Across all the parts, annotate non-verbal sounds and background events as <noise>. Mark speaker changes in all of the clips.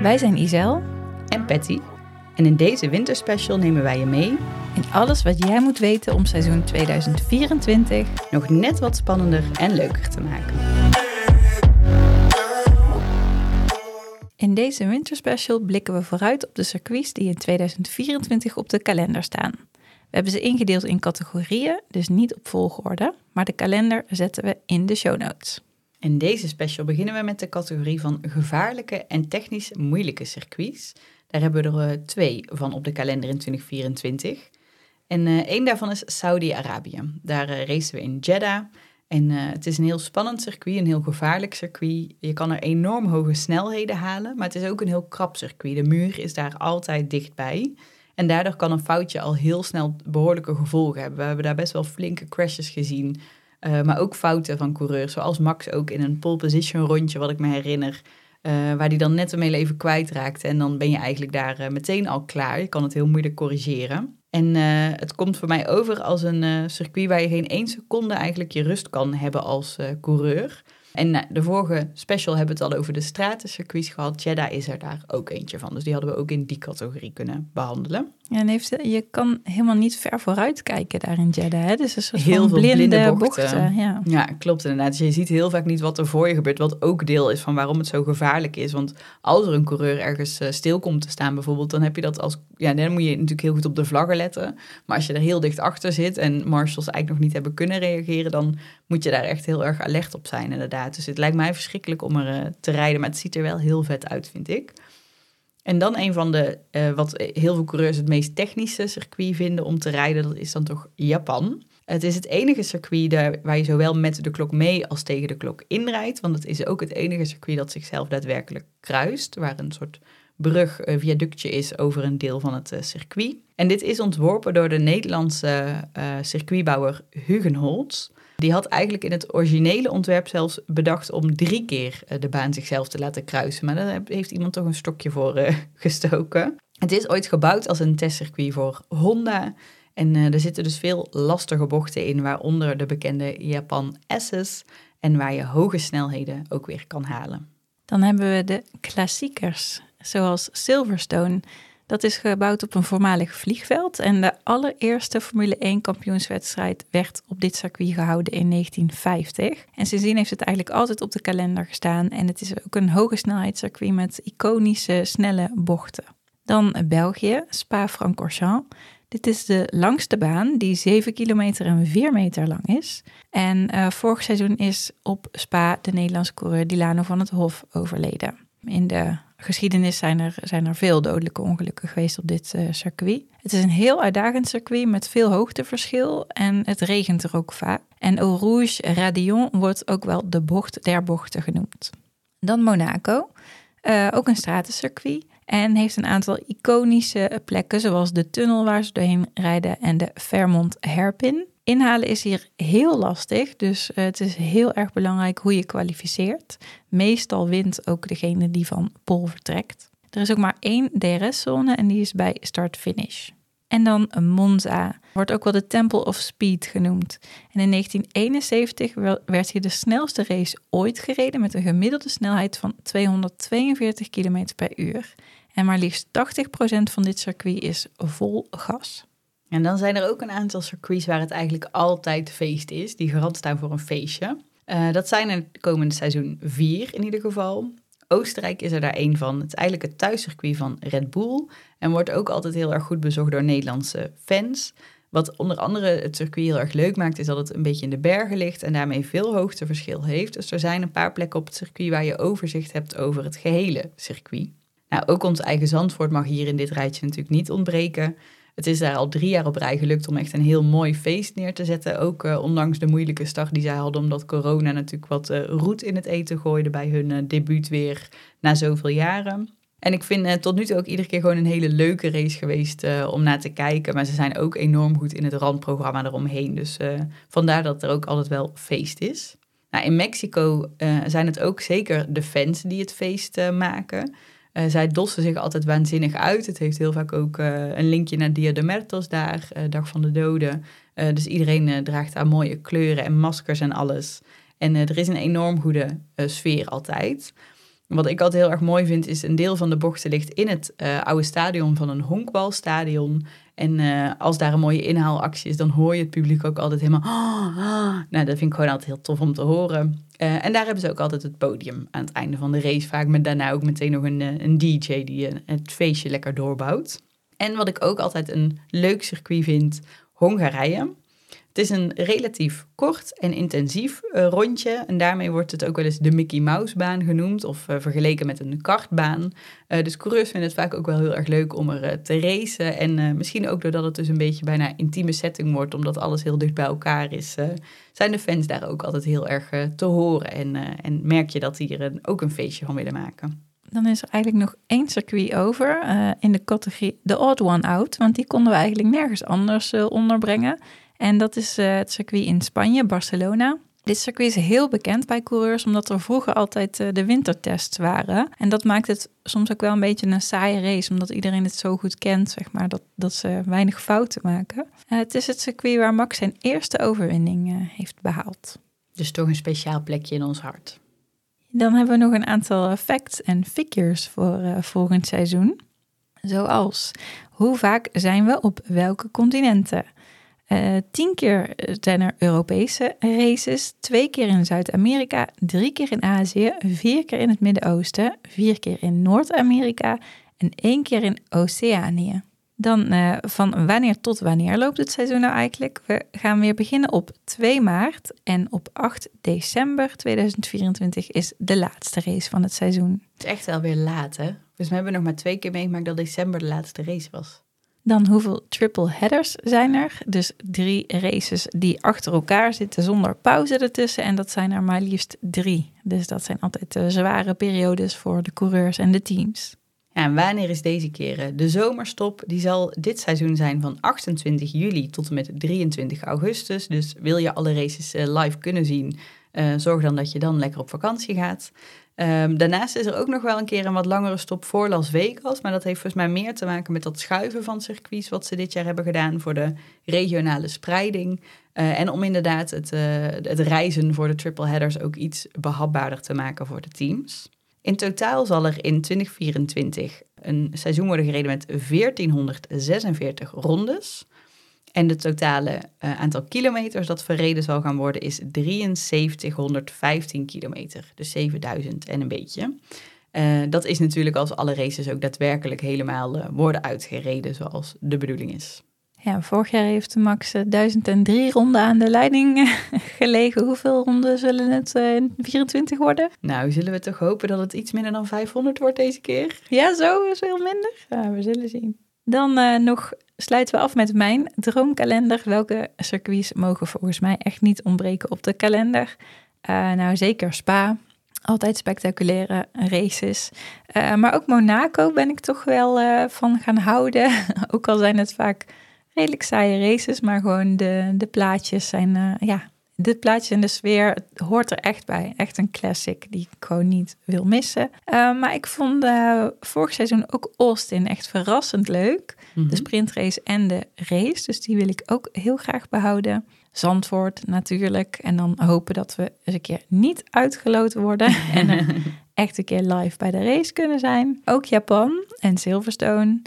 Speaker 1: Wij zijn Isel
Speaker 2: en Patty. En in deze winterspecial nemen wij je mee
Speaker 1: in alles wat jij moet weten om seizoen 2024
Speaker 2: nog net wat spannender en leuker te maken.
Speaker 1: In deze winterspecial blikken we vooruit op de circuits die in 2024 op de kalender staan. We hebben ze ingedeeld in categorieën, dus niet op volgorde, maar de kalender zetten we in de show notes.
Speaker 2: In deze special beginnen we met de categorie van gevaarlijke en technisch moeilijke circuits. Daar hebben we er eh, twee van op de kalender in 2024. En uh, één daarvan is Saudi-Arabië. Daar uh, racen we in Jeddah. En het is een heel spannend circuit, een heel gevaarlijk circuit. Je kan er enorm hoge snelheden halen, maar het is ook een heel krap circuit. De muur is daar altijd dichtbij. En daardoor kan een foutje al heel snel behoorlijke gevolgen hebben. We hebben daar best wel flinke crashes gezien. Uh, maar ook fouten van coureurs, zoals Max ook in een pole position rondje, wat ik me herinner. Uh, waar die dan net een even kwijtraakte. En dan ben je eigenlijk daar uh, meteen al klaar. Je kan het heel moeilijk corrigeren. En het komt voor mij over als een circuit waar je geen één seconde eigenlijk je rust kan hebben als coureur. En de vorige special hebben we het al over de stratencircuits gehad. Jeddah is er daar ook eentje van. Dus die hadden we ook in die categorie kunnen behandelen.
Speaker 1: En heeft, je kan helemaal niet ver vooruit kijken daar in Jeddah. Hè? Dus soort heel veel blinde, bochten.
Speaker 2: ja. ja, klopt inderdaad. Dus je ziet heel vaak niet wat er voor je gebeurt. Wat ook deel is van waarom het zo gevaarlijk is. Want als er een coureur ergens uh, stil komt te staan bijvoorbeeld... dan heb je dat als... Ja, dan moet je natuurlijk heel goed op de vlaggen letten. Maar als je er heel dicht achter zit... en marshals eigenlijk nog niet hebben kunnen reageren... dan moet je daar echt heel erg alert op zijn inderdaad. Dus het lijkt mij verschrikkelijk om er uh, te rijden. Maar het ziet er wel heel vet uit, vind ik. En dan een van de, uh, wat heel veel coureurs het meest technische circuit vinden om te rijden, dat is dan toch Japan. Het is het enige circuit waar je zowel met de klok mee als tegen de klok inrijdt. Want het is ook het enige circuit dat zichzelf daadwerkelijk kruist. Waar een soort brug, uh, viaductje is over een deel van het uh, circuit. En dit is ontworpen door de Nederlandse circuitbouwer Hugenholz. Die had eigenlijk in het originele ontwerp zelfs bedacht om drie keer eh, de baan zichzelf te laten kruisen. Maar daar heeft iemand toch een stokje voor <laughs> gestoken. Het is ooit gebouwd als een testcircuit voor Honda. En er zitten dus veel lastige bochten in, waaronder de bekende Japan S's. En waar je hoge snelheden ook weer kan halen.
Speaker 1: Dan hebben we de klassiekers, zoals Silverstone. Dat is gebouwd op een voormalig vliegveld en de allereerste Formule 1 kampioenswedstrijd werd op dit circuit gehouden in 1950. En sindsdien heeft het eigenlijk altijd op de kalender gestaan en het is ook een hoge snelheidscircuit met iconische snelle bochten. Dan België, Spa-Francorchamps. Dit is de langste baan die 7 kilometer en 4 meter lang is. En uh, vorig seizoen is op Spa de Nederlandse coureur Dilano van het Hof overleden. In de geschiedenis zijn er, zijn er veel dodelijke ongelukken geweest op dit uh, circuit. Het is een heel uitdagend circuit met veel hoogteverschil en het regent er ook vaak. En Eau Rouge Radion wordt ook wel de bocht der bochten genoemd. Dan Monaco, uh, ook een stratencircuit. En heeft een aantal iconische plekken, zoals de tunnel waar ze doorheen rijden en de Fairmont Hairpin. Inhalen is hier heel lastig, dus uh, het is heel erg belangrijk hoe je kwalificeert. Meestal wint ook degene die van pol vertrekt. Er is ook maar één DRS-zone en die is bij start-finish. En dan Monza, wordt ook wel de Temple of Speed genoemd. En in 1971 werd hier de snelste race ooit gereden met een gemiddelde snelheid van 242 km per uur. En maar liefst 80% van dit circuit is vol gas.
Speaker 2: En dan zijn er ook een aantal circuits waar het eigenlijk altijd feest is, die garant staan voor een feestje. Uh, dat zijn er komende seizoen vier in ieder geval. Oostenrijk is er daar één van. Het is eigenlijk het thuiscircuit van Red Bull en wordt ook altijd heel erg goed bezocht door Nederlandse fans. Wat onder andere het circuit heel erg leuk maakt, is dat het een beetje in de bergen ligt en daarmee veel hoogteverschil heeft. Dus er zijn een paar plekken op het circuit waar je overzicht hebt over het gehele circuit. Nou, ook ons eigen Zandvoort mag hier in dit rijtje natuurlijk niet ontbreken. Het is daar al drie jaar op rij gelukt om echt een heel mooi feest neer te zetten. Ook uh, ondanks de moeilijke start die zij hadden, omdat corona natuurlijk wat uh, roet in het eten gooide bij hun uh, debuut weer na zoveel jaren. En ik vind tot nu toe ook iedere keer gewoon een hele leuke race geweest om naar te kijken. Maar ze zijn ook enorm goed in het randprogramma eromheen. Dus vandaar dat er ook altijd wel feest is. Nou, in Mexico zijn het ook zeker de fans die het feest maken. Uh, zij dossen zich altijd waanzinnig uit. Het heeft heel vaak ook uh, een linkje naar Dia de Muertos daar, uh, Dag van de Doden. dus iedereen draagt daar mooie kleuren en maskers en alles. En er is een enorm goede sfeer altijd. Wat ik altijd heel erg mooi vind, is een deel van de bochten ligt in het oude stadion van een honkbalstadion. En uh, als daar een mooie inhaalactie is, dan hoor je het publiek ook altijd helemaal. Ah, ah. Nou, dat vind ik gewoon altijd heel tof om te horen. Uh, en daar hebben ze ook altijd het podium aan het einde van de race. Vaak met daarna ook meteen nog een, een DJ die het feestje lekker doorbouwt. En wat ik ook altijd een leuk circuit vind, Hongarije. Het is een relatief kort en intensief uh, rondje. En daarmee wordt het ook wel eens de Mickey Mouse baan genoemd. Of uh, vergeleken met een kartbaan. Uh, dus coureurs vinden het vaak ook wel heel erg leuk om er te racen. En misschien ook doordat het dus een beetje bijna intieme setting wordt. Omdat alles heel dicht bij elkaar is. zijn de fans daar ook altijd heel erg te horen. En, en merk je dat die er een, ook een feestje van willen maken.
Speaker 1: Dan is er eigenlijk nog één circuit over in de categorie The Odd One Out. Want die konden we eigenlijk nergens anders onderbrengen. En dat is uh, het circuit in Spanje, Barcelona. Dit circuit is heel bekend bij coureurs, omdat er vroeger altijd uh, de wintertests waren. En dat maakt het soms ook wel een beetje een saaie race, omdat iedereen het zo goed kent, zeg maar, dat, dat ze weinig fouten maken. Uh, het is het circuit waar Max zijn eerste overwinning heeft behaald.
Speaker 2: Dus toch een speciaal plekje in ons hart.
Speaker 1: Dan hebben we nog een aantal facts en figures voor volgend seizoen. Zoals, hoe vaak zijn we op welke continenten? Uh, tien keer zijn er Europese races, twee keer in Zuid-Amerika, drie keer in Azië, vier keer in het Midden-Oosten, vier keer in Noord-Amerika en één keer in Oceanië. Dan uh, van wanneer tot wanneer loopt het seizoen nou eigenlijk? We gaan weer beginnen op 2 maart en op 8 december 2024 is de laatste race van het seizoen.
Speaker 2: Het is echt wel weer laat hè? Dus we hebben nog maar twee keer meegemaakt dat december de laatste race was.
Speaker 1: Dan hoeveel triple headers zijn er? Dus drie races die achter elkaar zitten zonder pauze ertussen. En dat zijn er maar liefst drie. Dus dat zijn altijd uh, zware periodes voor de coureurs en de teams.
Speaker 2: En wanneer is deze keer eh, de zomerstop? Die zal dit seizoen zijn van 28 juli tot en met 23 augustus. Dus wil je alle races uh, live kunnen zien, uh, zorg dan dat je dan lekker op vakantie gaat. Um, daarnaast is er ook nog wel een keer een wat langere stop voor Las Vegas. Maar dat heeft volgens mij meer te maken met dat schuiven van circuits wat ze dit jaar hebben gedaan voor de regionale spreiding. Uh, en om inderdaad het, uh, het reizen voor de triple headers ook iets behapbaarder te maken voor de teams. In totaal zal er in 2024 een seizoen worden gereden met 1446 rondes. En de totale uh, aantal kilometers dat verreden zal gaan worden is 7315 kilometer. Dus 7000 en een beetje. Uh, dat is natuurlijk als alle races ook daadwerkelijk helemaal uh, worden uitgereden zoals de bedoeling is.
Speaker 1: Ja, vorig jaar heeft Max 1003 ronden aan de leiding <laughs> gelegen. Hoeveel ronden zullen het in 24 worden?
Speaker 2: Nou, zullen we toch hopen dat het iets minder dan 500 wordt deze keer?
Speaker 1: Ja, zo is veel minder. Ja, we zullen zien. Dan uh, nog sluiten we af met mijn droomkalender. Welke circuits mogen volgens mij echt niet ontbreken op de kalender? Uh, nou, zeker Spa. Altijd spectaculaire races. Uh, maar ook Monaco ben ik toch wel van gaan houden. <laughs> ook al zijn het vaak redelijk saaie races, maar gewoon de, de plaatjes zijn ja, dit plaatje en de sfeer hoort er echt bij. Echt een classic die ik gewoon niet wil missen. Uh, maar ik vond uh, vorig seizoen ook Austin echt verrassend leuk. De mhm. sprintrace en de race. Dus die wil ik ook heel graag behouden. Zandvoort natuurlijk. En dan hopen dat we eens een keer niet uitgeloten worden. <laughs> en echt een keer live bij de race kunnen zijn. Ook Japan en Silverstone.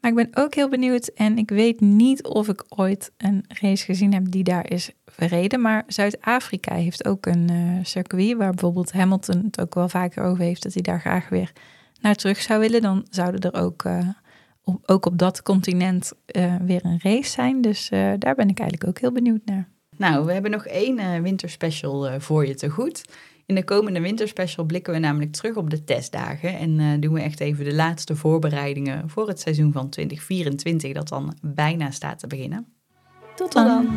Speaker 1: Maar ik ben ook heel benieuwd en ik weet niet of ik ooit een race gezien heb die daar is verreden. Maar Zuid-Afrika heeft ook een uh, circuit waar bijvoorbeeld Hamilton het ook wel vaker over heeft dat hij daar graag weer naar terug zou willen. Dan zouden er ook, uh, op, ook op dat continent uh, weer een race zijn. Dus daar ben ik eigenlijk ook heel benieuwd naar.
Speaker 2: Nou, we hebben nog één winterspecial voor je te goed. In de komende winterspecial blikken we namelijk terug op de testdagen en uh, doen we echt even de laatste voorbereidingen voor het seizoen van 2024 dat dan bijna staat te beginnen.
Speaker 1: Tot dan.